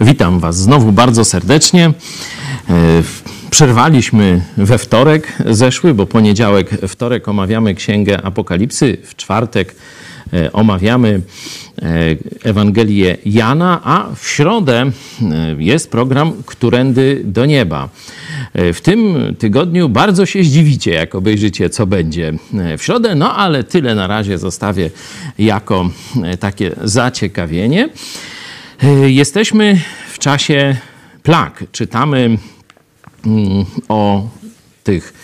Witam Was znowu bardzo serdecznie. E, przerwaliśmy we wtorek zeszły, bo poniedziałek, wtorek omawiamy Księgę Apokalipsy, w czwartek e, omawiamy e, Ewangelię Jana, a w środę jest program Którędy do nieba. W tym tygodniu bardzo się zdziwicie, jak obejrzycie, co będzie w środę, no ale tyle na razie zostawię jako takie zaciekawienie. Jesteśmy w czasie plag. Czytamy mm, o tych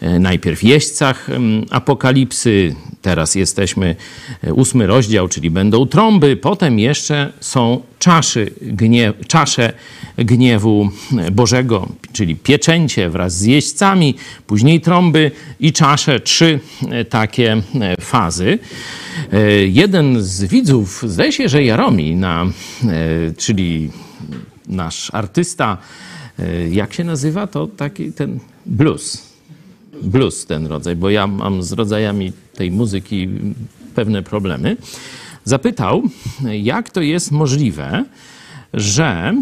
e, najpierw jeźdźcach mm, apokalipsy, teraz jesteśmy e, ósmy rozdział, czyli będą trąby, potem jeszcze są czaszy, gniew, czasze gniewu Bożego, czyli pieczęcie wraz z jeźdźcami, później trąby i czasze, trzy e, takie fazy. Jeden z widzów, zdaje się, że Jaromi, na, czyli nasz artysta, jak się nazywa, to taki ten blues blues ten rodzaj, bo ja mam z rodzajami tej muzyki pewne problemy, zapytał, jak to jest możliwe, że,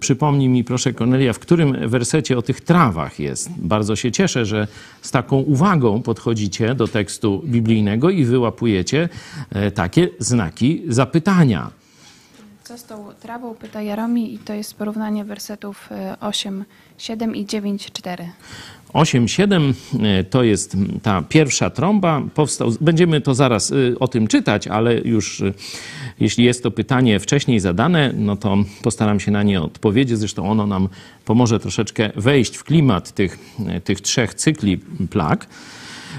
przypomnij mi proszę Kornelia, w którym wersecie o tych trawach jest. Bardzo się cieszę, że z taką uwagą podchodzicie do tekstu biblijnego i wyłapujecie e, takie znaki zapytania. Co z tą trawą, pyta Jaromi i to jest porównanie wersetów 8, e, 7 i 9, 4. 8-7 e, to jest ta pierwsza trąba. Powstał, będziemy to zaraz e, o tym czytać, ale już e, jeśli jest to pytanie wcześniej zadane, no to postaram się na nie odpowiedzieć. Zresztą ono nam pomoże troszeczkę wejść w klimat tych, tych trzech cykli plag.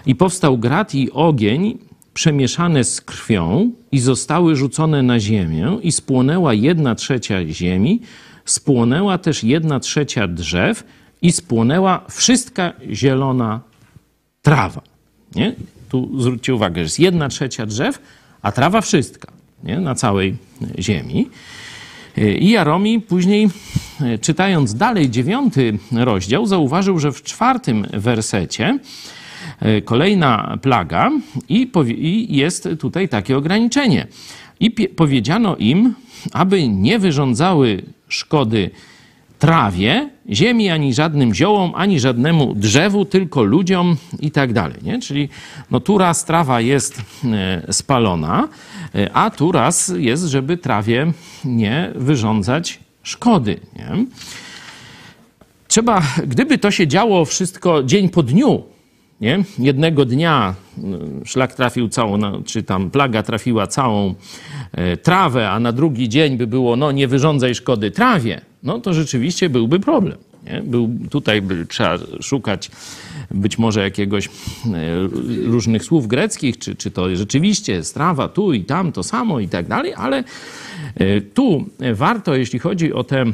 I powstał grat i ogień przemieszane z krwią i zostały rzucone na ziemię i spłonęła jedna trzecia ziemi, spłonęła też jedna trzecia drzew, i spłonęła wszystka zielona trawa. Nie? Tu zwróćcie uwagę, że jest jedna trzecia drzew, a trawa wszystka nie? na całej ziemi. I Jaromi później, czytając dalej dziewiąty rozdział, zauważył, że w czwartym wersecie e, kolejna plaga i, i jest tutaj takie ograniczenie. I powiedziano im, aby nie wyrządzały szkody trawie, ziemi, ani żadnym ziołom, ani żadnemu drzewu, tylko ludziom i tak dalej. Nie? Czyli no, tu raz trawa jest e, spalona, e, a tu raz jest, żeby trawie nie wyrządzać szkody. Nie? Trzeba, gdyby to się działo wszystko dzień po dniu, nie? Jednego dnia mm, szlak trafił całą, czy tam plaga trafiła całą e, trawę, a na drugi dzień by było, no nie wyrządzaj szkody trawie, no to rzeczywiście byłby problem. Nie? Był, tutaj by, trzeba szukać być może jakiegoś e, różnych słów greckich, czy, czy to rzeczywiście strawa tu i tam to samo i tak dalej, ale e, tu warto, jeśli chodzi o te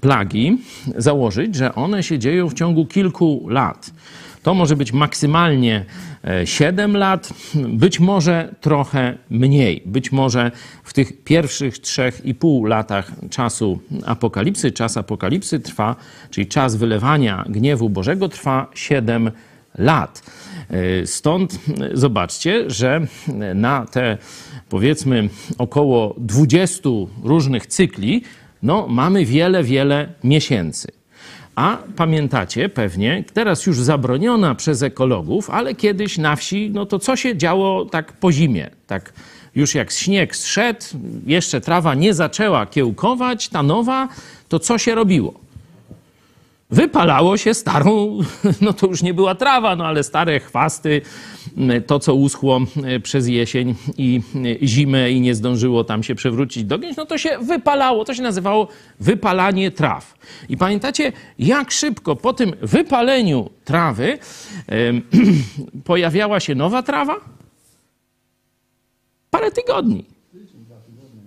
plagi, założyć, że one się dzieją w ciągu kilku lat. To może być maksymalnie 7 e, lat, być może trochę mniej. Być może w tych pierwszych 3,5 latach czasu apokalipsy, czas apokalipsy trwa, czyli czas wylewania gniewu Bożego trwa 7 lat. E, stąd zobaczcie, że na te powiedzmy około 20 różnych cykli, no mamy wiele, wiele miesięcy. A pamiętacie pewnie, teraz już zabroniona przez ekologów, ale kiedyś na wsi, no to co się działo tak po zimie? Tak już jak śnieg zszedł, jeszcze trawa nie zaczęła kiełkować, ta nowa, to co się robiło? Wypalało się starą, no to już nie była trawa, no ale stare chwasty, to co uschło e, przez jesień i e, zimę i nie zdążyło tam się przewrócić do no to się wypalało, to się nazywało wypalanie traw. I pamiętacie, jak szybko po tym wypaleniu trawy pojawiała się nowa trawa? Parę tygodni.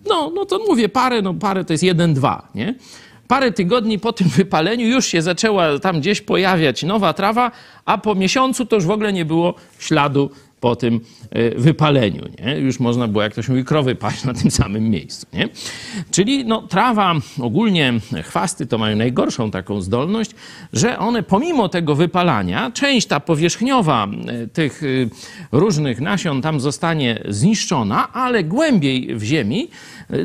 No, no to mówię, parę, no parę to jest jeden, dwa, nie? Parę tygodni po tym wypaleniu już się zaczęła tam gdzieś pojawiać nowa trawa, a po miesiącu to już w ogóle nie było śladu po tym e, wypaleniu. Nie? Już można było, jak ktoś mówi, krowy paść na tym samym miejscu. Nie? Czyli no, trawa, ogólnie chwasty to mają najgorszą taką zdolność, że one pomimo tego wypalania, część ta powierzchniowa e, tych e, różnych nasion tam zostanie zniszczona, ale głębiej w ziemi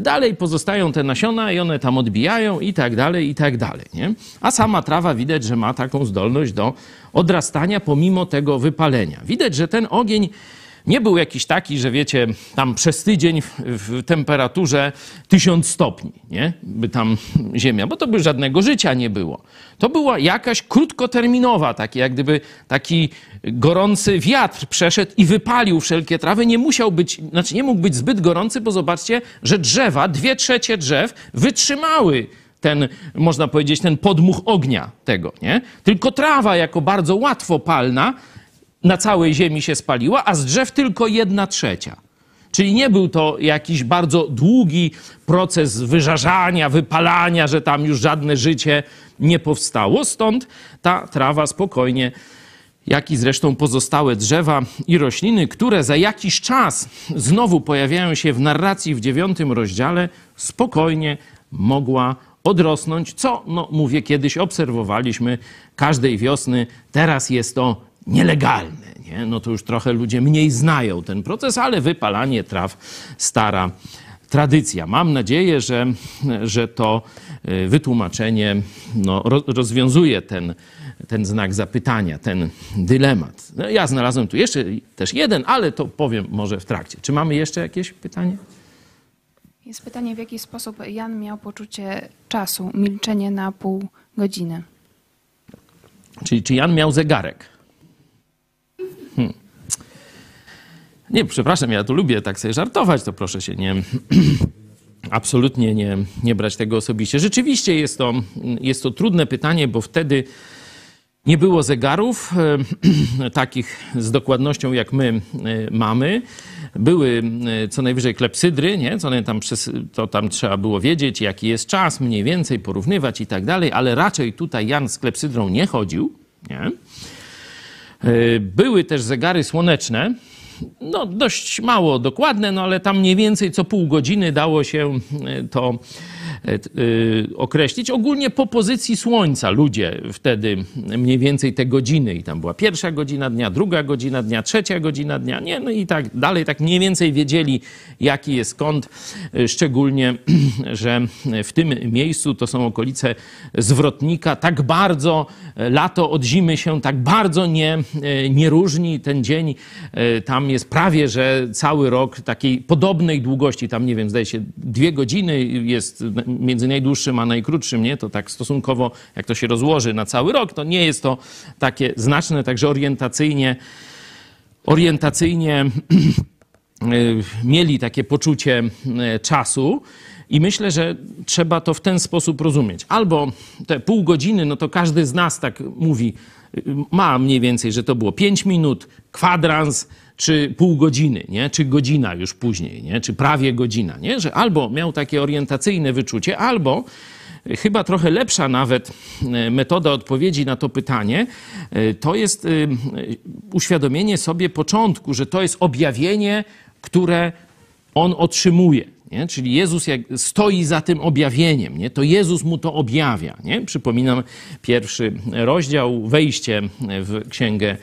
dalej pozostają te nasiona i one tam odbijają i tak dalej, i tak dalej. Nie? A sama trawa widać, że ma taką zdolność do odrastania pomimo tego wypalenia. Widać, że ten ogień nie był jakiś taki, że wiecie, tam przez tydzień w, temperaturze 1000 stopni, nie? By tam ziemia, bo to by żadnego życia nie było. To była jakaś krótkoterminowa, taki jak gdyby taki gorący wiatr przeszedł i wypalił wszelkie trawy. Nie musiał być, znaczy nie mógł być zbyt gorący, bo zobaczcie, że drzewa, dwie trzecie drzew wytrzymały ten, można powiedzieć, ten podmuch ognia tego, nie? Tylko trawa jako bardzo łatwo palna na całej ziemi się spaliła, a z drzew tylko jedna trzecia. Czyli nie był to jakiś bardzo długi proces wyżarzania, wypalania, że tam już żadne życie nie powstało. Stąd ta trawa spokojnie, jak i zresztą pozostałe drzewa i rośliny, które za jakiś czas znowu pojawiają się w narracji w dziewiątym rozdziale, spokojnie mogła odrosnąć, co, no mówię, kiedyś obserwowaliśmy każdej wiosny. Teraz jest to nielegalne. Nie? No to już trochę ludzie mniej znają ten proces, ale wypalanie traw stara tradycja. Mam nadzieję, że, że to y, wytłumaczenie no, rozwiązuje ten, ten znak zapytania, ten dylemat. No, ja znalazłem tu jeszcze też jeden, ale to powiem może w trakcie. Czy mamy jeszcze jakieś pytanie? Jest pytanie, w jaki sposób Jan miał poczucie czasu, milczenie na pół godziny. Czyli czy Jan miał zegarek? Nie, przepraszam, ja tu lubię tak sobie żartować, to proszę się nie. Absolutnie nie, nie brać tego osobiście. Rzeczywiście jest to, jest to trudne pytanie, bo wtedy nie było zegarów e, takich z dokładnością, jak my e, mamy. Były e, co najwyżej klepsydry, nie? Co tam to tam trzeba było wiedzieć, jaki jest czas, mniej więcej porównywać i tak dalej, ale raczej tutaj Jan z klepsydrą nie chodził. Nie? Były też zegary słoneczne, no dość mało dokładne, no ale tam mniej więcej co pół godziny dało się to E, e, określić. Ogólnie po pozycji słońca ludzie wtedy mniej więcej te godziny i tam była pierwsza godzina dnia, druga godzina dnia, trzecia godzina dnia, nie, no i tak dalej, tak mniej więcej wiedzieli jaki jest kąt, e, szczególnie, że w tym miejscu to są okolice zwrotnika, tak bardzo lato od zimy się tak bardzo nie, nie różni, ten dzień tam jest prawie, że cały rok takiej podobnej długości, tam nie wiem, zdaje się dwie godziny jest między najdłuższym a najkrótszym, nie? To tak stosunkowo, jak to się rozłoży na cały rok, to nie jest to takie znaczne, także orientacyjnie, orientacyjnie mieli takie poczucie e, czasu. I myślę, że trzeba to w ten sposób rozumieć. Albo te pół godziny, no to każdy z nas tak mówi, ma mniej więcej, że to było 5 minut, kwadrans, czy pół godziny, nie? czy godzina już później, nie? czy prawie godzina. Nie? Że albo miał takie orientacyjne wyczucie, albo chyba trochę lepsza nawet e, metoda odpowiedzi na to pytanie, e, to jest e, uświadomienie sobie początku, że to jest objawienie, które on otrzymuje. Nie? Czyli Jezus jak stoi za tym objawieniem, nie? to Jezus mu to objawia. Nie? Przypominam pierwszy rozdział, wejście w Księgę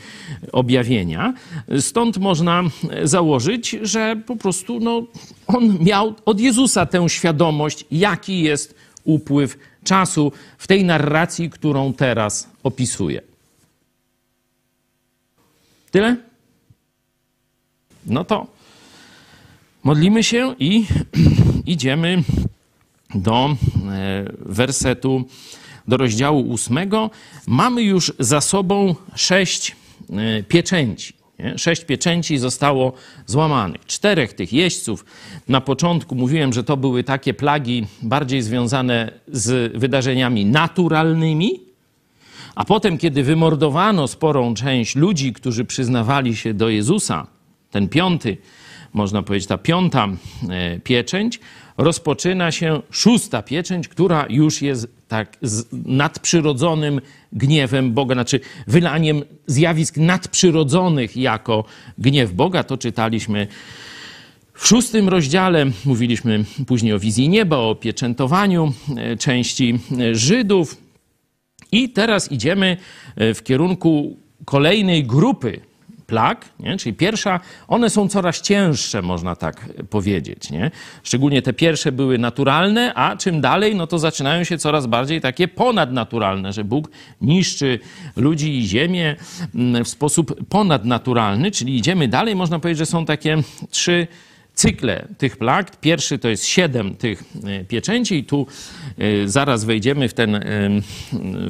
Objawienia. Stąd można założyć, że po prostu no, on miał od Jezusa tę świadomość, jaki jest upływ czasu w tej narracji, którą teraz opisuję. Tyle? No to Modlimy się i idziemy do e, wersetu, do rozdziału ósmego. Mamy już za sobą sześć e, pieczęci. Nie? Sześć pieczęci zostało złamanych. Czterech tych jeźdźców, na początku mówiłem, że to były takie plagi bardziej związane z wydarzeniami naturalnymi, a potem, kiedy wymordowano sporą część ludzi, którzy przyznawali się do Jezusa, ten piąty, można powiedzieć, ta piąta e, pieczęć, rozpoczyna się szósta pieczęć, która już jest tak z nadprzyrodzonym gniewem Boga, znaczy wylaniem zjawisk nadprzyrodzonych jako gniew Boga. To czytaliśmy w szóstym rozdziale mówiliśmy później o wizji nieba, o pieczętowaniu e, części e, Żydów. I teraz idziemy w kierunku kolejnej grupy plag, nie? czyli pierwsza, one są coraz cięższe, można tak powiedzieć. Nie? Szczególnie te pierwsze były naturalne, a czym dalej, no to zaczynają się coraz bardziej takie ponadnaturalne, że Bóg niszczy ludzi i ziemię mm, w sposób ponadnaturalny, czyli idziemy dalej, można powiedzieć, że są takie trzy cykle tych plag. Pierwszy to jest siedem tych e, pieczęci i tu e, zaraz wejdziemy w, ten, e,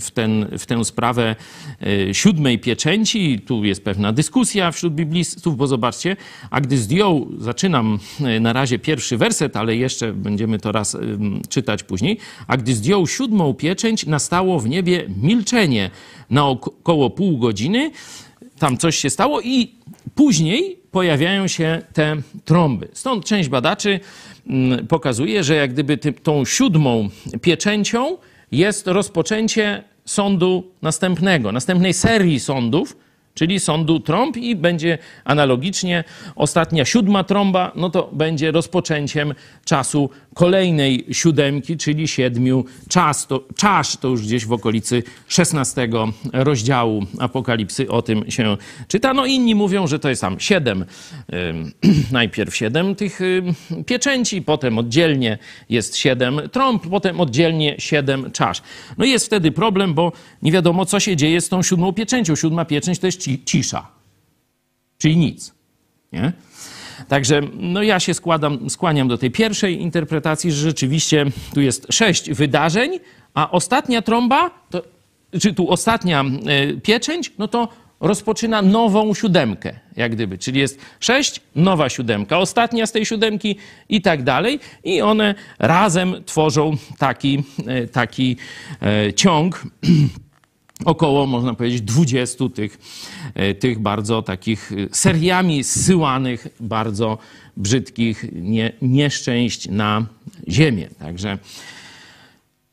w, ten, w tę sprawę siódmej pieczęci. Tu jest pewna dyskusja wśród biblistów, bo zobaczcie, a gdy zdjął, zaczynam na razie pierwszy werset, ale jeszcze będziemy to raz czytać później, a gdy zdjął siódmą pieczęć, nastało w niebie milczenie na około pół godziny. Tam coś się stało i później pojawiają się te trąby. Stąd część badaczy mm, pokazuje, że jak gdyby tą siódmą pieczęcią jest rozpoczęcie sądu następnego, następnej serii sądów, czyli sądu trąb i będzie analogicznie ostatnia siódma trąba, no to będzie rozpoczęciem czasu kolejnej siódemki, czyli siedmiu czas, to, czasz, to już gdzieś w okolicy szesnastego rozdziału Apokalipsy o tym się czyta. No inni mówią, że to jest tam siedem, najpierw siedem tych pieczęci, potem oddzielnie jest siedem trąb, potem oddzielnie siedem czasz. No jest wtedy problem, bo nie wiadomo, co się dzieje z tą siódmą pieczęcią. Siódma pieczęć to jest cisza, czyli nic. Nie? Także no ja się składam, skłaniam do tej pierwszej interpretacji, że rzeczywiście tu jest sześć wydarzeń, a ostatnia trąba, to, czy tu ostatnia y, pieczęć, no to rozpoczyna nową siódemkę, jak gdyby. Czyli jest sześć, nowa siódemka, ostatnia z tej siódemki i tak dalej. I one razem tworzą taki, y, taki y, ciąg około, można powiedzieć, 20 tych, e, tych bardzo takich e, seriami zsyłanych, bardzo brzydkich nie, nieszczęść na ziemię. Także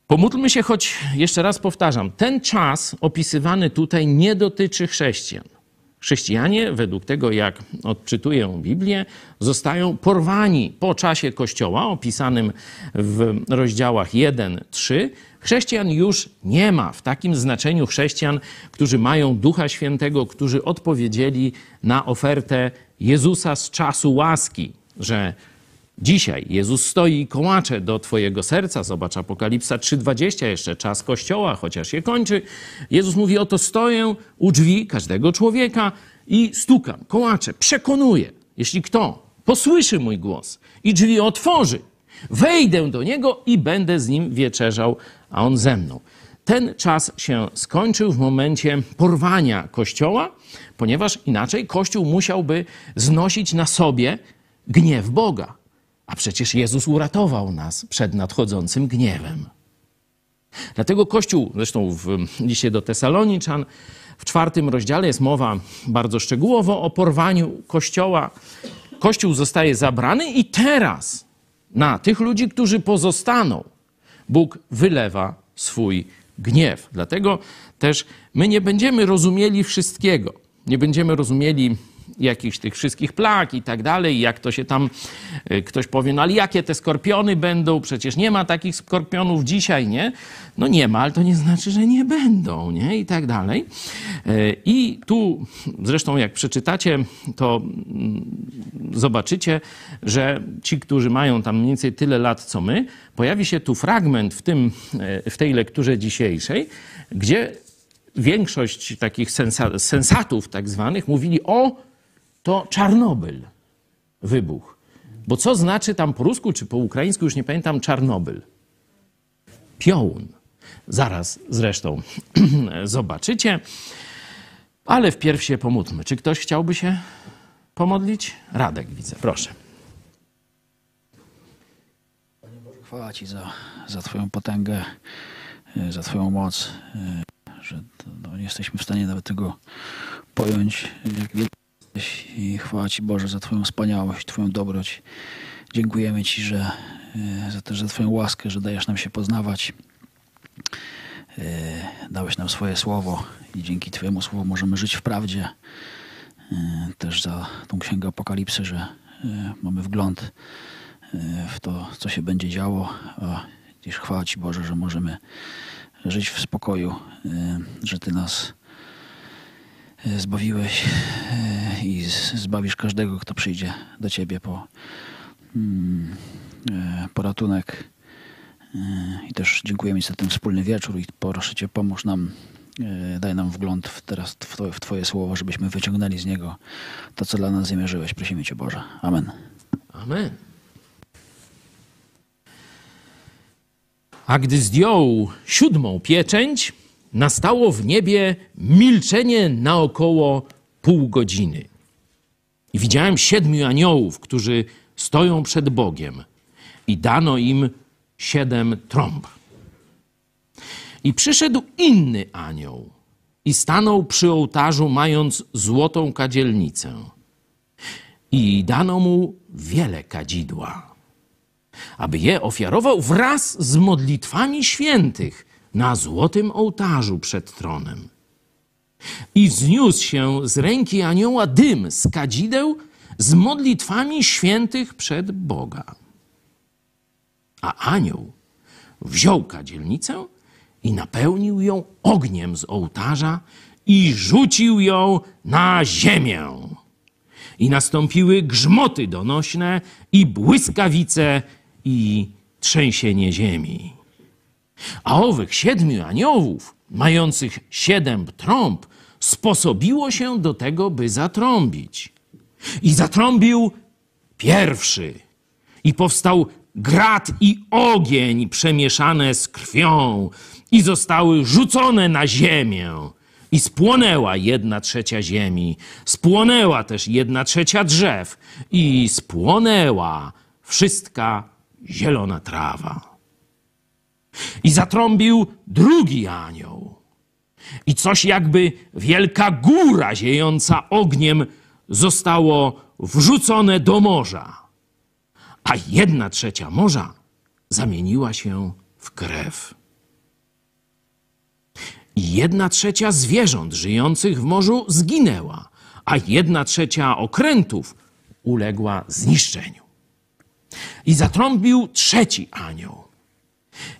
pomódlmy się, choć jeszcze raz powtarzam, ten czas opisywany tutaj nie dotyczy chrześcijan. Chrześcijanie, według tego jak odczytuję Biblię, zostają porwani po czasie Kościoła, opisanym w rozdziałach 1-3. Chrześcijan już nie ma w takim znaczeniu chrześcijan, którzy mają Ducha Świętego, którzy odpowiedzieli na ofertę Jezusa z czasu łaski, że Dzisiaj Jezus stoi i kołacze do Twojego serca. Zobacz Apokalipsa 3:20, jeszcze czas Kościoła, chociaż się kończy. Jezus mówi: Oto stoję u drzwi każdego człowieka i stukam, kołaczę, przekonuję. Jeśli kto posłyszy mój głos i drzwi otworzy, wejdę do niego i będę z nim wieczerzał, a on ze mną. Ten czas się skończył w momencie porwania Kościoła, ponieważ inaczej Kościół musiałby znosić na sobie gniew Boga. A przecież Jezus uratował nas przed nadchodzącym gniewem. Dlatego Kościół, zresztą w liście do Tesaloniczan, w czwartym rozdziale jest mowa bardzo szczegółowo o porwaniu Kościoła. Kościół zostaje zabrany i teraz na tych ludzi, którzy pozostaną, Bóg wylewa swój gniew. Dlatego też my nie będziemy rozumieli wszystkiego. Nie będziemy rozumieli jakichś tych wszystkich plag i tak dalej, jak to się tam e, ktoś powie, no ale jakie te skorpiony będą? Przecież nie ma takich skorpionów dzisiaj, nie? No nie ma, ale to nie znaczy, że nie będą, nie? I tak dalej. E, I tu zresztą jak przeczytacie, to mm, zobaczycie, że ci, którzy mają tam mniej więcej tyle lat co my, pojawi się tu fragment w, tym, e, w tej lekturze dzisiejszej, gdzie większość takich sensatów tak zwanych mówili o to Czarnobyl wybuch. Bo co znaczy tam po rusku czy po ukraińsku, już nie pamiętam, Czarnobyl? Piołun. Zaraz zresztą zobaczycie. Ale wpierw się pomódlmy. Czy ktoś chciałby się pomodlić? Radek widzę, proszę. Panie Boże, chwała Ci za, za Twoją potęgę, e, za Twoją moc, e, że no, nie jesteśmy w stanie nawet tego pojąć, jak I chwała Ci Boże za Twoją wspaniałość, Twoją dobroć. Dziękujemy Ci, że e, za, też za Twoją łaskę, że dajesz nam się poznawać. E, dałeś nam swoje słowo i dzięki Twojemu słowu możemy żyć w prawdzie. E, też za tą księgę Apokalipsy, że mamy wgląd w to, co się będzie działo. A dziś chwała Ci Boże, że możemy żyć w spokoju, że Ty nas zbawiłeś i zbawisz każdego, kto przyjdzie do Ciebie po mm, po ratunek. I też dziękujemy Ci za ten wspólny wieczór i proszę Cię, pomóż nam, daj nam wgląd w teraz w twoje, w twoje słowo, żebyśmy wyciągnęli z niego to, co dla nas zamierzyłeś. Prosimy Cię, Boże. Amen. Amen. A gdy zdjął siódmą pieczęć, nastało w niebie milczenie na około pół godziny. I widziałem siedmiu aniołów, którzy stoją przed Bogiem, i dano im siedem trąb. I przyszedł inny anioł i stanął przy ołtarzu, mając złotą kadzielnicę. I dano mu wiele kadzidła, aby je ofiarował wraz z modlitwami świętych na złotym ołtarzu przed tronem. I wzniósł się z ręki anioła dym z kadzideł z modlitwami świętych przed Boga. A anioł wziął kadzielnicę i napełnił ją ogniem z ołtarza i rzucił ją na ziemię. I nastąpiły grzmoty donośne i błyskawice i trzęsienie ziemi. A owych siedmiu aniołów, mających siedem trąb, sposobiło się do tego, by zatrąbić. I zatrąbił pierwszy. I powstał grat i ogień przemieszane z krwią. I zostały rzucone na ziemię. I spłonęła jedna trzecia ziemi, spłonęła też jedna trzecia drzew, i spłonęła wszystka zielona trawa. I zatrąbił drugi anioł. I coś jakby wielka góra ziejąca ogniem zostało wrzucone do morza, a jedna trzecia morza zamieniła się w krew. I jedna trzecia zwierząt żyjących w morzu zginęła, a jedna trzecia okrętów uległa zniszczeniu. I zatrąbił trzeci anioł.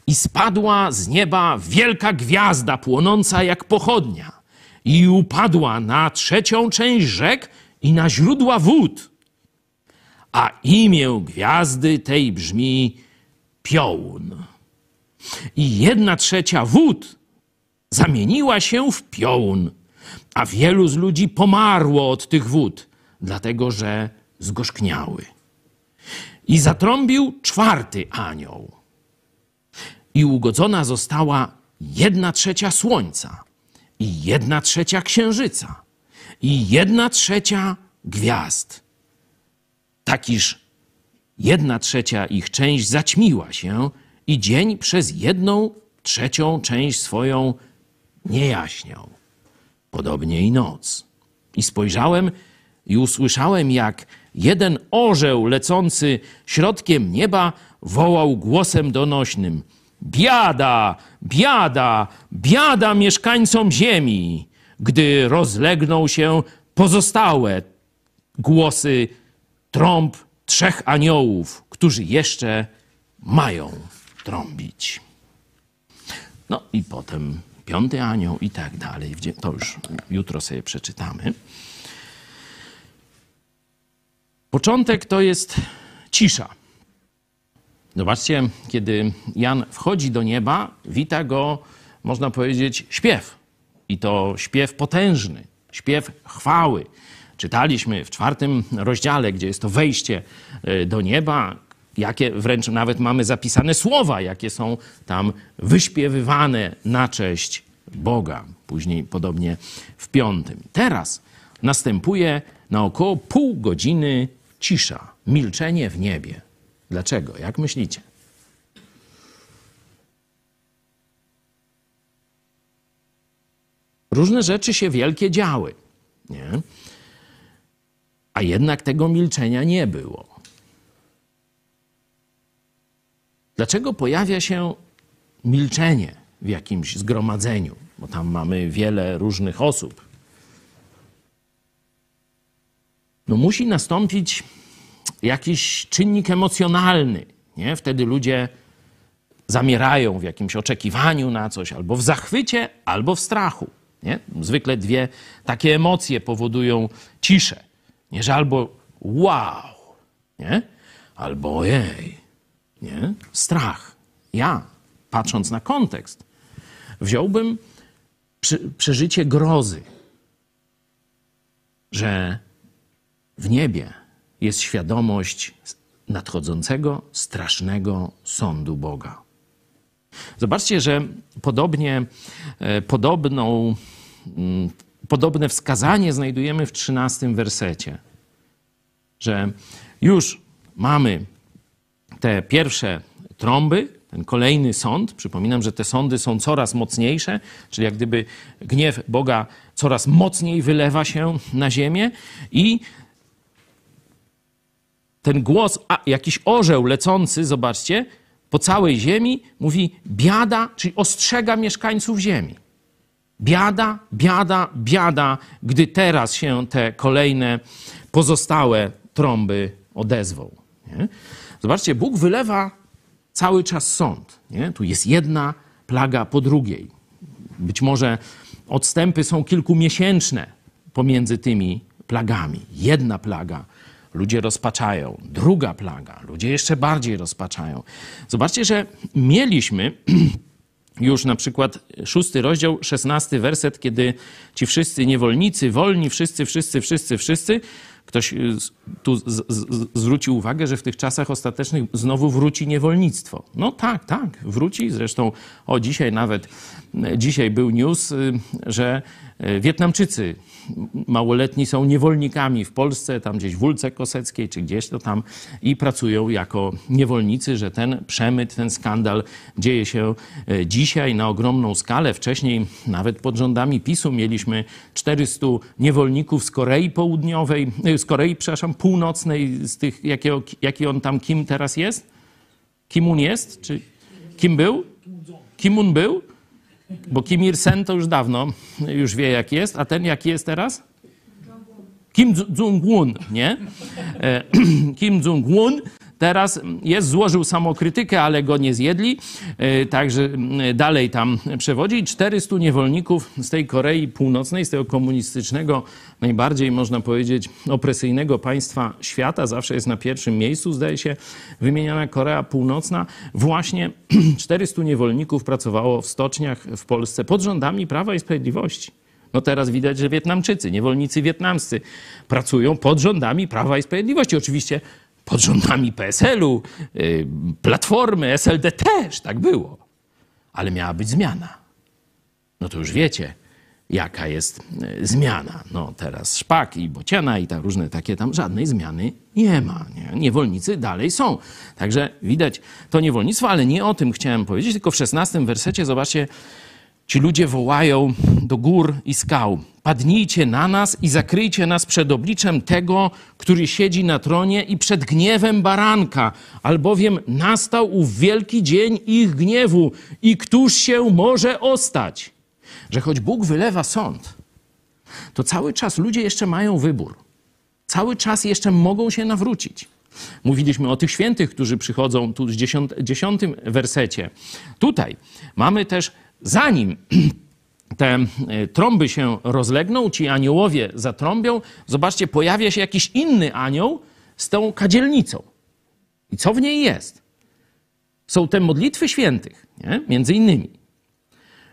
I spadła z nieba wielka gwiazda płonąca jak pochodnia, i upadła na trzecią część rzek i na źródła wód. A imię gwiazdy tej brzmi Piołun. I jedna trzecia wód zamieniła się w piołun, a wielu z ludzi pomarło od tych wód, dlatego że zgorzkniały. I zatrąbił czwarty anioł. I ugodzona została jedna trzecia słońca i jedna trzecia księżyca i jedna trzecia gwiazd. Takiż jedna trzecia ich część zaćmiła się i dzień przez jedną trzecią część swoją nie jaśniał. Podobnie i noc. I spojrzałem i usłyszałem, jak jeden orzeł lecący środkiem nieba wołał głosem donośnym: Biada, biada, biada mieszkańcom ziemi! gdy rozlegną się pozostałe głosy trąb trzech aniołów, którzy jeszcze mają trąbić. No i potem piąty anioł i tak dalej. To już jutro sobie przeczytamy. Początek to jest cisza. Zobaczcie, kiedy Jan wchodzi do nieba, wita go, można powiedzieć, śpiew. I to śpiew potężny, śpiew chwały. Czytaliśmy w czwartym rozdziale, gdzie jest to wejście e, do nieba, jakie wręcz nawet mamy zapisane słowa, jakie są tam wyśpiewywane na cześć Boga. Później podobnie w piątym. Teraz następuje na około pół godziny cisza, milczenie w niebie. Dlaczego? Jak myślicie? różne rzeczy się wielkie działy. Nie? A jednak tego milczenia nie było. Dlaczego pojawia się milczenie w jakimś zgromadzeniu? Bo tam mamy wiele różnych osób. No musi nastąpić jakiś czynnik emocjonalny. Nie? Wtedy ludzie zamierają w jakimś oczekiwaniu na coś, albo w zachwycie, albo w strachu. Nie? Zwykle dwie takie emocje powodują ciszę. Nie, że albo wow, nie? albo ojej, nie? strach. Ja, patrząc na kontekst, wziąłbym przy, przeżycie grozy, że w niebie jest świadomość nadchodzącego, strasznego sądu Boga. Zobaczcie, że podobnie, e, podobną, mm, podobne wskazanie znajdujemy w trzynastym wersecie, że już mamy te pierwsze trąby, ten kolejny sąd. Przypominam, że te sądy są coraz mocniejsze, czyli jak gdyby gniew Boga coraz mocniej wylewa się na ziemię i ten głos, a, jakiś orzeł lecący, zobaczcie, po całej ziemi mówi biada, czyli ostrzega mieszkańców ziemi. Biada, biada, biada, gdy teraz się te kolejne pozostałe trąby odezwą. Nie? Zobaczcie, Bóg wylewa cały czas sąd. Nie? Tu jest jedna plaga po drugiej. Być może odstępy są kilkumiesięczne pomiędzy tymi plagami. Jedna plaga ludzie rozpaczają. Druga plaga, ludzie jeszcze bardziej rozpaczają. Zobaczcie, że mieliśmy już na przykład szósty rozdział, szesnasty werset, kiedy ci wszyscy niewolnicy, wolni, wszyscy, wszyscy, wszyscy, wszyscy, ktoś y, tu z, z, zwrócił uwagę, że w tych czasach ostatecznych znowu wróci niewolnictwo. No tak, tak, wróci. Zresztą o dzisiaj nawet, dzisiaj był news, y, że y, Wietnamczycy małoletni są niewolnikami w Polsce, tam gdzieś w Wólce Koseckiej, czy gdzieś to tam i pracują jako niewolnicy, że ten przemyt, ten skandal dzieje się dzisiaj na ogromną skalę. Wcześniej nawet pod rządami PiSu mieliśmy 400 niewolników z Korei Południowej, z Korei, przepraszam, Północnej, z tych, jakiego, jaki on tam, kim teraz jest? Kim on jest? Czy kim był? Kim on był? Bo Kim Il-sen to już dawno już wie, jak jest, a ten jaki jest teraz? Kim Jong-un, nie? E, Kim Jong-un Teraz jest, złożył samokrytykę, ale go nie zjedli, e, także dalej tam przewodzi. 400 niewolników z tej Korei Północnej, z tego komunistycznego, najbardziej można powiedzieć opresyjnego państwa świata, zawsze jest na pierwszym miejscu, zdaje się, wymieniana Korea Północna. Właśnie 400 niewolników pracowało w stoczniach w Polsce pod rządami Prawa i Sprawiedliwości. No teraz widać, że Wietnamczycy, niewolnicy wietnamscy pracują pod rządami Prawa i Sprawiedliwości. Oczywiście pod rządami PSL-u, y, Platformy, SLD też tak było. Ale miała być zmiana. No to już wiecie, jaka jest y, zmiana. No teraz Szpak i Bociana i tak różne takie tam, żadnej zmiany nie ma. Nie? Niewolnicy dalej są. Także widać to niewolnictwo, ale nie o tym chciałem powiedzieć, tylko w szesnastym wersecie zobaczcie, Ci ludzie wołają do gór i skał: Padnijcie na nas i zakryjcie nas przed obliczem tego, który siedzi na tronie i przed gniewem baranka, albowiem nastał ów wielki dzień ich gniewu i któż się może ostać? Że choć Bóg wylewa sąd, to cały czas ludzie jeszcze mają wybór. Cały czas jeszcze mogą się nawrócić. Mówiliśmy o tych świętych, którzy przychodzą tu w dziesiątym wersecie. Tutaj mamy też zanim te e, trąby się rozlegną, ci aniołowie zatrąbią, zobaczcie, pojawia się jakiś inny anioł z tą kadzielnicą. I co w niej jest? Są te modlitwy świętych, nie? między innymi.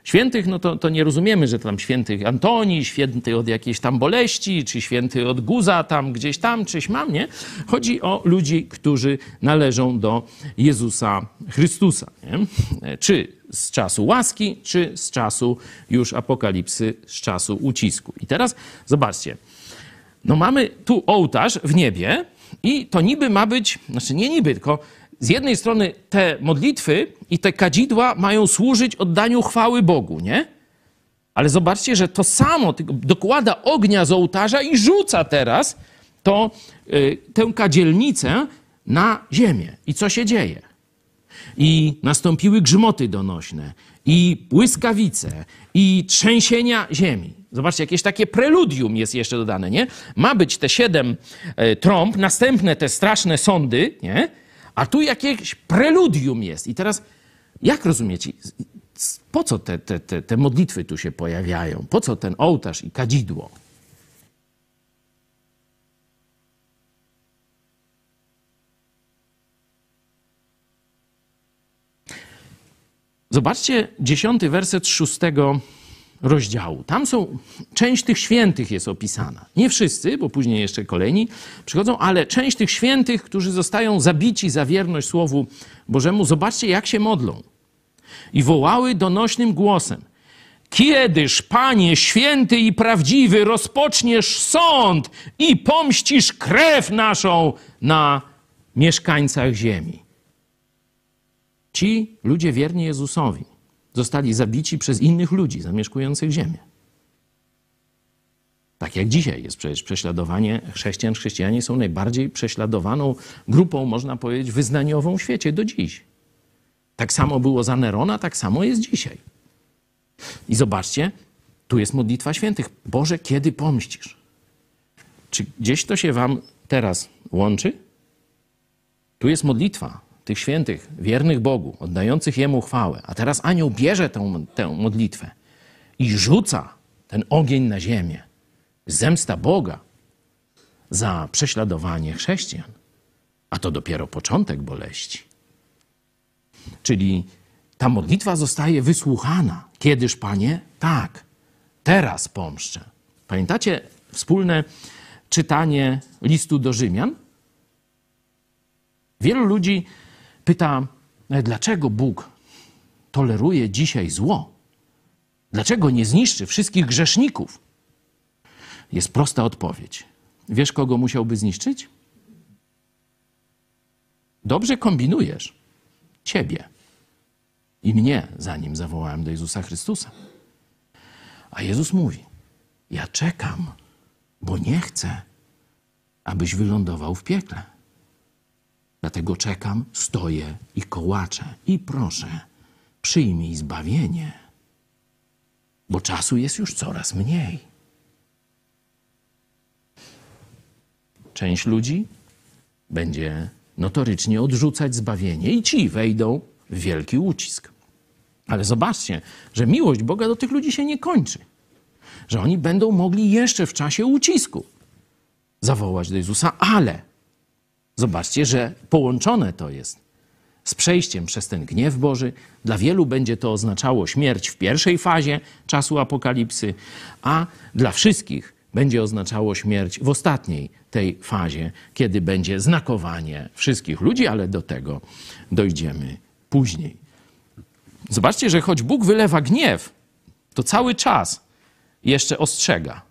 Świętych, no to, to nie rozumiemy, że tam świętych Antoni, święty od jakiejś tam boleści, czy święty od guza tam gdzieś tam, czyś mam, nie? Chodzi o ludzi, którzy należą do Jezusa Chrystusa. Nie? Czy z czasu łaski, czy z czasu już apokalipsy, z czasu ucisku. I teraz zobaczcie. No mamy tu ołtarz w niebie i to niby ma być, znaczy nie niby, tylko z jednej strony te modlitwy i te kadzidła mają służyć oddaniu chwały Bogu, nie? Ale zobaczcie, że to samo dokłada ognia z ołtarza i rzuca teraz to y, tę kadzielnicę na ziemię. I co się dzieje? I nastąpiły grzmoty donośne, i błyskawice, i trzęsienia ziemi. Zobaczcie, jakieś takie preludium jest jeszcze dodane, nie? Ma być te siedem e, trąb, następne te straszne sądy, nie? A tu jakieś preludium jest. I teraz, jak rozumiecie, po co te, te, te, te modlitwy tu się pojawiają? Po co ten ołtarz i kadzidło? Zobaczcie dziesiąty werset szóstego rozdziału. Tam są, część tych świętych jest opisana. Nie wszyscy, bo później jeszcze kolejni przychodzą, ale część tych świętych, którzy zostają zabici za wierność Słowu Bożemu, zobaczcie jak się modlą. I wołały donośnym głosem. Kiedyż, Panie święty i prawdziwy, rozpoczniesz sąd i pomścisz krew naszą na mieszkańcach ziemi. Ci ludzie wierni Jezusowi zostali zabici przez innych ludzi zamieszkujących ziemię. Tak jak dzisiaj jest przecież prześladowanie chrześcijan. Chrześcijanie są najbardziej prześladowaną grupą, można powiedzieć, wyznaniową w świecie do dziś. Tak samo było za Nerona, tak samo jest dzisiaj. I zobaczcie, tu jest modlitwa świętych. Boże, kiedy pomścisz? Czy gdzieś to się wam teraz łączy? Tu jest modlitwa tych świętych, wiernych Bogu, oddających Jemu chwałę. A teraz anioł bierze tę, tę modlitwę i rzuca ten ogień na ziemię. Zemsta Boga za prześladowanie chrześcijan. A to dopiero początek boleści. Czyli ta modlitwa zostaje wysłuchana. Kiedyż, Panie? Tak, teraz pomszczę. Pamiętacie wspólne czytanie listu do Rzymian? Wielu ludzi pyta, dlaczego Bóg toleruje dzisiaj zło? Dlaczego nie zniszczy wszystkich grzeszników? Jest prosta odpowiedź. Wiesz, kogo musiałby zniszczyć? Dobrze kombinujesz. Ciebie i mnie, zanim zawołałem do Jezusa Chrystusa. A Jezus mówi: Ja czekam, bo nie chcę, abyś wylądował w piekle. Dlatego czekam, stoję i kołaczę i proszę, przyjmij zbawienie, bo czasu jest już coraz mniej. Część ludzi będzie notorycznie odrzucać zbawienie i ci wejdą w wielki ucisk. Ale zobaczcie, że miłość Boga do tych ludzi się nie kończy. Że oni będą mogli jeszcze w czasie ucisku zawołać do Jezusa, ale zobaczcie, że połączone to jest z przejściem przez ten gniew Boży. Dla wielu będzie to oznaczało śmierć w pierwszej fazie czasu apokalipsy, a dla wszystkich będzie oznaczało śmierć w ostatniej tej fazie, kiedy będzie znakowanie wszystkich ludzi, ale do tego dojdziemy później. Zobaczcie, że choć Bóg wylewa gniew, to cały czas jeszcze ostrzega.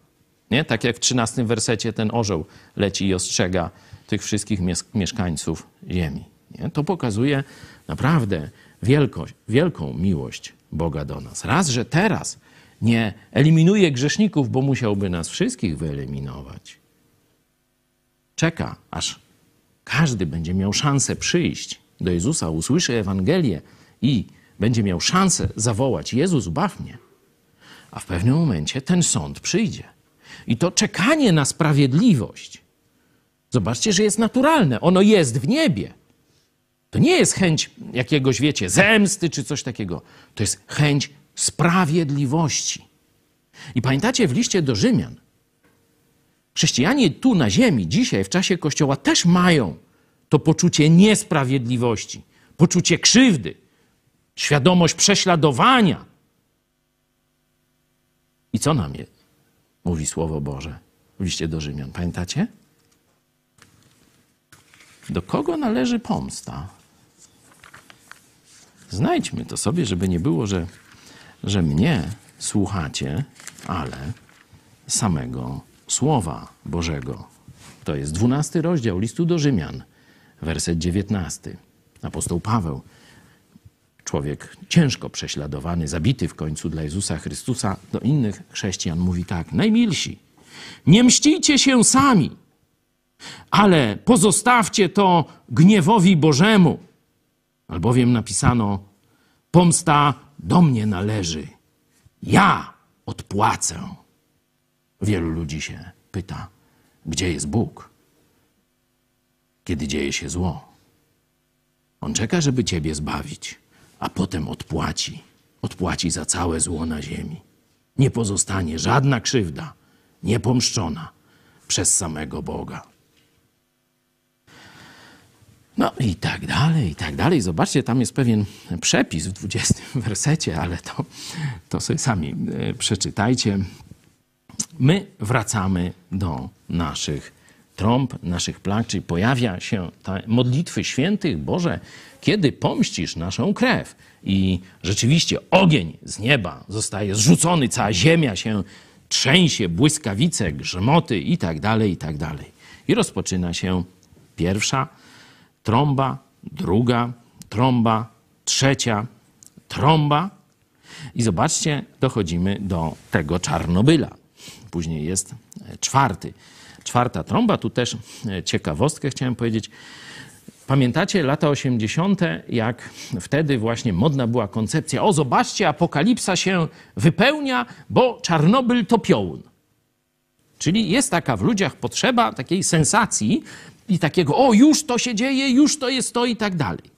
Nie? Tak jak w 13 wersecie ten orzeł leci i ostrzega tych wszystkich mieszkańców ziemi. Nie? To pokazuje naprawdę wielkość, wielką miłość Boga do nas. Raz, że teraz nie eliminuje grzeszników, bo musiałby nas wszystkich wyeliminować. Czeka, aż każdy będzie miał szansę przyjść do Jezusa, usłyszy Ewangelię i będzie miał szansę zawołać: Jezus, baw mnie. A w pewnym momencie ten sąd przyjdzie. I to czekanie na sprawiedliwość, zobaczcie, że jest naturalne. Ono jest w niebie. To nie jest chęć jakiegoś, wiecie, zemsty czy coś takiego. To jest chęć sprawiedliwości. I pamiętacie w liście do Rzymian, chrześcijanie tu na ziemi, dzisiaj, w czasie Kościoła, też mają to poczucie niesprawiedliwości, poczucie krzywdy, świadomość prześladowania. I co nam je, mówi Słowo Boże w liście do Rzymian? Pamiętacie? Do kogo należy pomsta? Znajdźmy to sobie, żeby nie było, że, że mnie słuchacie, ale samego Słowa Bożego. To jest dwunasty rozdział listu do Rzymian, werset dziewiętnasty. Apostoł Paweł człowiek ciężko prześladowany, zabity w końcu dla Jezusa Chrystusa, do innych chrześcijan mówi tak: Najmilsi, nie mścicie się sami, Ale pozostawcie to gniewowi Bożemu, albowiem napisano: Pomsta do mnie należy, ja odpłacę. Wielu ludzi się pyta, gdzie jest Bóg, kiedy dzieje się zło. On czeka, żeby ciebie zbawić, a potem odpłaci. Odpłaci za całe zło na ziemi. Nie pozostanie żadna krzywda niepomszczona przez samego Boga. No i tak dalej, i tak dalej. Zobaczcie, tam jest pewien przepis w 20 wersecie, ale to, to sobie sami e, przeczytajcie. My wracamy do naszych trąb, naszych plag, czyli pojawia się ta modlitwy świętych, Boże, kiedy pomścisz naszą krew i rzeczywiście ogień z nieba zostaje zrzucony, cała ziemia się trzęsie, błyskawice, grzmoty i tak dalej, i tak dalej. I rozpoczyna się pierwsza trąba, druga trąba, trzecia trąba. I zobaczcie, dochodzimy do tego Czarnobyla. Później jest czwarty. Czwarta trąba, tu też ciekawostkę chciałem powiedzieć. Pamiętacie lata 80., jak wtedy właśnie modna była koncepcja: o, zobaczcie, apokalipsa się wypełnia, bo Czarnobyl to piołun. Czyli jest taka w ludziach potrzeba takiej sensacji i takiego: o, już to się dzieje, już to jest to i tak dalej.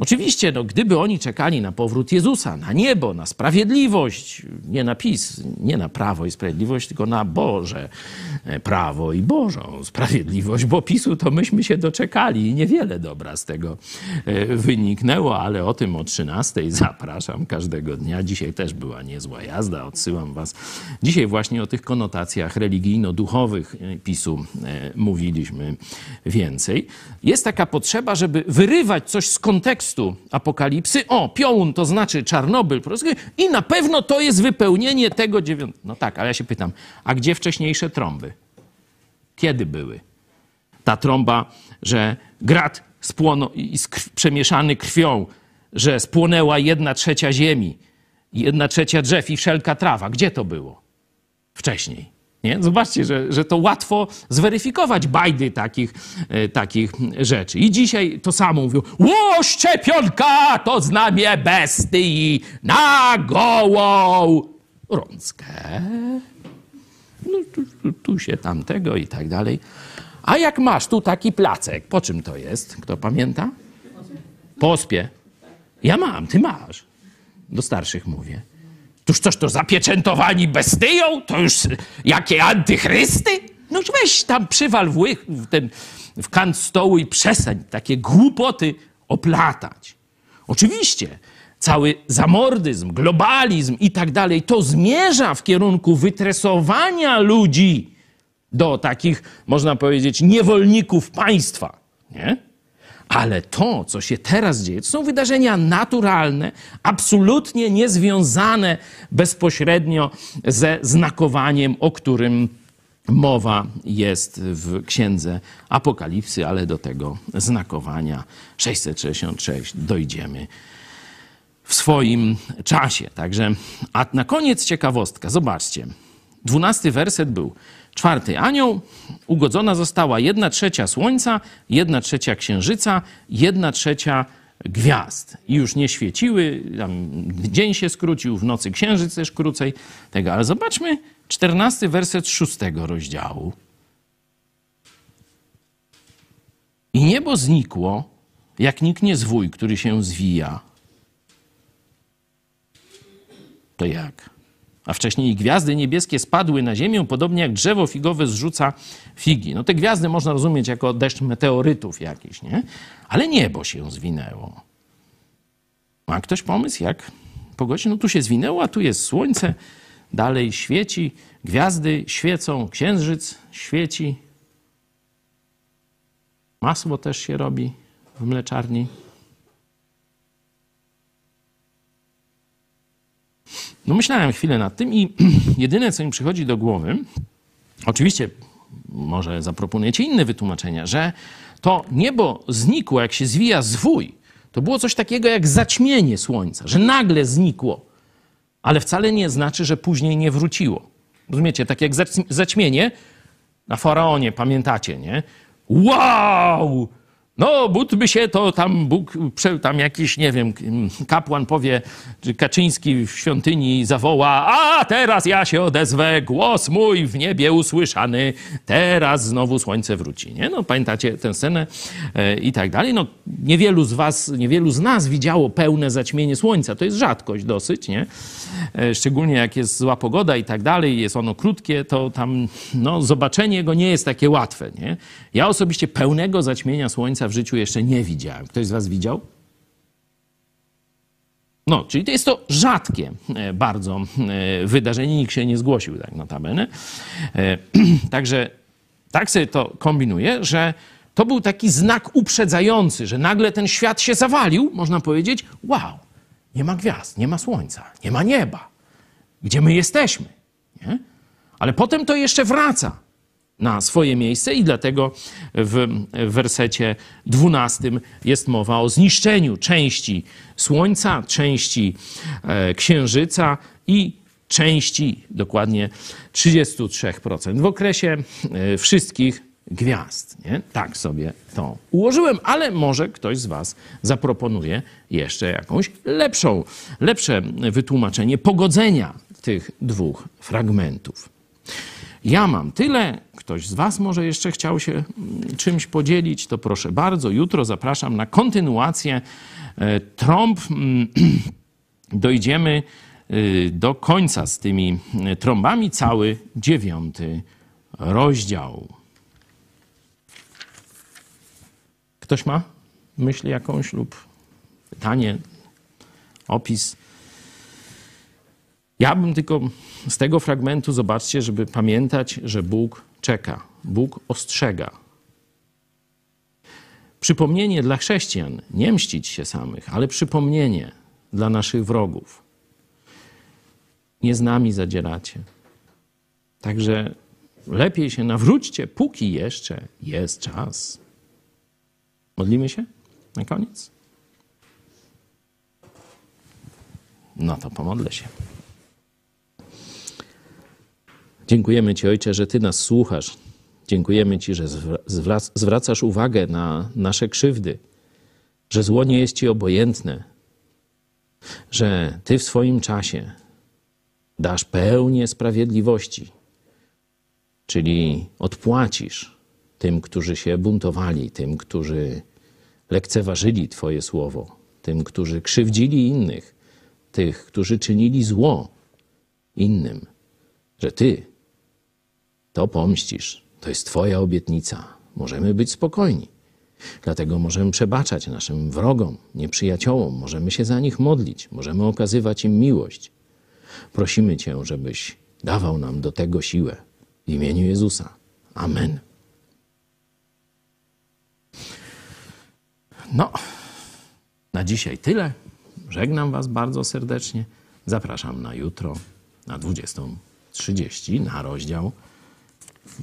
Oczywiście, no, gdyby oni czekali na powrót Jezusa, na niebo, na sprawiedliwość, nie na PiS, nie na prawo i sprawiedliwość, tylko na Boże e, prawo i Bożą sprawiedliwość, bo PiSu to myśmy się doczekali i niewiele dobra z tego e, wyniknęło, ale o tym o 13 zapraszam każdego dnia. Dzisiaj też była niezła jazda, odsyłam was. Dzisiaj właśnie o tych konotacjach religijno-duchowych e, PiSu mówiliśmy więcej. Jest taka potrzeba, żeby wyrywać coś z kontekstu, tekstu Apokalipsy, o, piołun to znaczy Czarnobyl, i na pewno to jest wypełnienie tego dziewiątego. No tak, ale ja się pytam, a gdzie wcześniejsze trąby? Kiedy były? Ta trąba, że grad spłono, przemieszany krwią, że spłonęła jedna trzecia ziemi, jedna trzecia drzew i wszelka trawa. Gdzie to było wcześniej? Nie? Zobaczcie, że, że to łatwo zweryfikować bajdy takich, e, takich rzeczy. I dzisiaj to samo mówią. Ło, szczepionka to znamie bestii na gołą rączkę. No, tu, tu, tu się tamtego i tak dalej. A jak masz tu taki placek, po czym to jest? Kto pamięta? Po ospie. Ja mam, ty masz. Do starszych mówię. Tuż coś to zapieczętowani bestyją? To już jakie antychrysty? No weź tam przywal w, w, ten, w kant stołu i przestań takie głupoty oplatać. Oczywiście cały zamordyzm, globalizm i tak dalej, to zmierza w kierunku wytresowania ludzi do takich, można powiedzieć, niewolników państwa. Nie? Ale to, co się teraz dzieje, to są wydarzenia naturalne, absolutnie niezwiązane bezpośrednio ze znakowaniem, o którym mowa jest w księdze Apokalipsy, ale do tego znakowania 666 dojdziemy w swoim czasie. Także, a na koniec ciekawostka. Zobaczcie. Dwunasty werset był czwarty anioł, ugodzona została jedna trzecia słońca, jedna trzecia księżyca, jedna trzecia gwiazd. I już nie świeciły, dzień się skrócił, w nocy księżyc też krócej. Tego. Ale zobaczmy czternasty werset szóstego rozdziału. I niebo znikło, jak niknie zwój, który się zwija. To jak? A wcześniej gwiazdy niebieskie spadły na ziemię, podobnie jak drzewo figowe zrzuca figi. No te gwiazdy można rozumieć jako deszcz meteorytów jakiś, nie? Ale niebo się zwinęło. Ma ktoś pomysł, jak pogodzić? No tu się zwinęło, a tu jest słońce, dalej świeci, gwiazdy świecą, księżyc świeci. Masło też się robi w mleczarni. No myślałem chwilę nad tym i jedyne, co mi przychodzi do głowy, oczywiście może zaproponujecie inne wytłumaczenia, że to niebo znikło, jak się zwija zwój. To było coś takiego jak zaćmienie słońca, że nagle znikło, ale wcale nie znaczy, że później nie wróciło. Rozumiecie? Tak jak zaćmienie, na faraonie, pamiętacie, nie? Wow! No, by się, to tam Bóg, tam jakiś, nie wiem, kapłan powie, czy Kaczyński w świątyni zawoła, a teraz ja się odezwę, głos mój w niebie usłyszany, teraz znowu słońce wróci, nie? No, pamiętacie tę scenę e, i tak dalej. No, niewielu z was, niewielu z nas widziało pełne zaćmienie słońca, to jest rzadkość dosyć, nie? E, Szczególnie jak jest zła pogoda i tak dalej, jest ono krótkie, to tam, no, zobaczenie go nie jest takie łatwe, nie? Ja osobiście pełnego zaćmienia słońca w życiu jeszcze nie widziałem. Ktoś z was widział? No, czyli to jest to rzadkie e, bardzo e, wydarzenie, nikt się nie zgłosił tak notabene. E, Także tak sobie to kombinuję, że to był taki znak uprzedzający, że nagle ten świat się zawalił, można powiedzieć, wow, nie ma gwiazd, nie ma słońca, nie ma nieba. Gdzie my jesteśmy? Nie? Ale potem to jeszcze wraca na swoje miejsce i dlatego w wersecie 12 jest mowa o zniszczeniu części Słońca, części e, Księżyca i części, dokładnie 33% w okresie e, wszystkich gwiazd. Nie? Tak sobie to ułożyłem, ale może ktoś z Was zaproponuje jeszcze jakąś lepszą, lepsze wytłumaczenie pogodzenia tych dwóch fragmentów. Ja mam tyle. Ktoś z Was może jeszcze chciał się mm, czymś podzielić, to proszę bardzo. Jutro zapraszam na kontynuację e, trąb. Mm, Dojdziemy y, do końca z tymi y, trąbami, cały dziewiąty rozdział. Ktoś ma myśl jakąś lub pytanie, opis? Ja bym tylko z tego fragmentu, zobaczcie, żeby pamiętać, że Bóg czeka, Bóg ostrzega. Przypomnienie dla chrześcijan, nie mścić się samych, ale przypomnienie dla naszych wrogów. Nie z nami zadzieracie. Także lepiej się nawróćcie, póki jeszcze jest czas. Modlimy się na koniec? No to pomodlę się. Dziękujemy Ci, Ojcze, że Ty nas słuchasz. Dziękujemy Ci, że zwrac- zwracasz uwagę na nasze krzywdy, że zło nie jest Ci obojętne, że Ty w swoim czasie dasz pełnię sprawiedliwości, czyli odpłacisz tym, którzy się buntowali, tym, którzy lekceważyli Twoje słowo, tym, którzy krzywdzili innych, tych, którzy czynili zło innym, że Ty to pomścisz. To jest Twoja obietnica. Możemy być spokojni. Dlatego możemy przebaczać naszym wrogom, nieprzyjaciołom, możemy się za nich modlić, możemy okazywać im miłość. Prosimy Cię, żebyś dawał nam do tego siłę. W imieniu Jezusa. Amen. No, na dzisiaj tyle. Żegnam Was bardzo serdecznie. Zapraszam na jutro na 20.30 na rozdział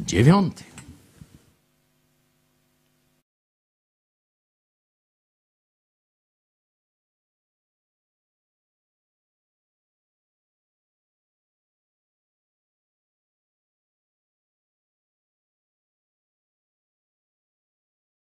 dziewiąty.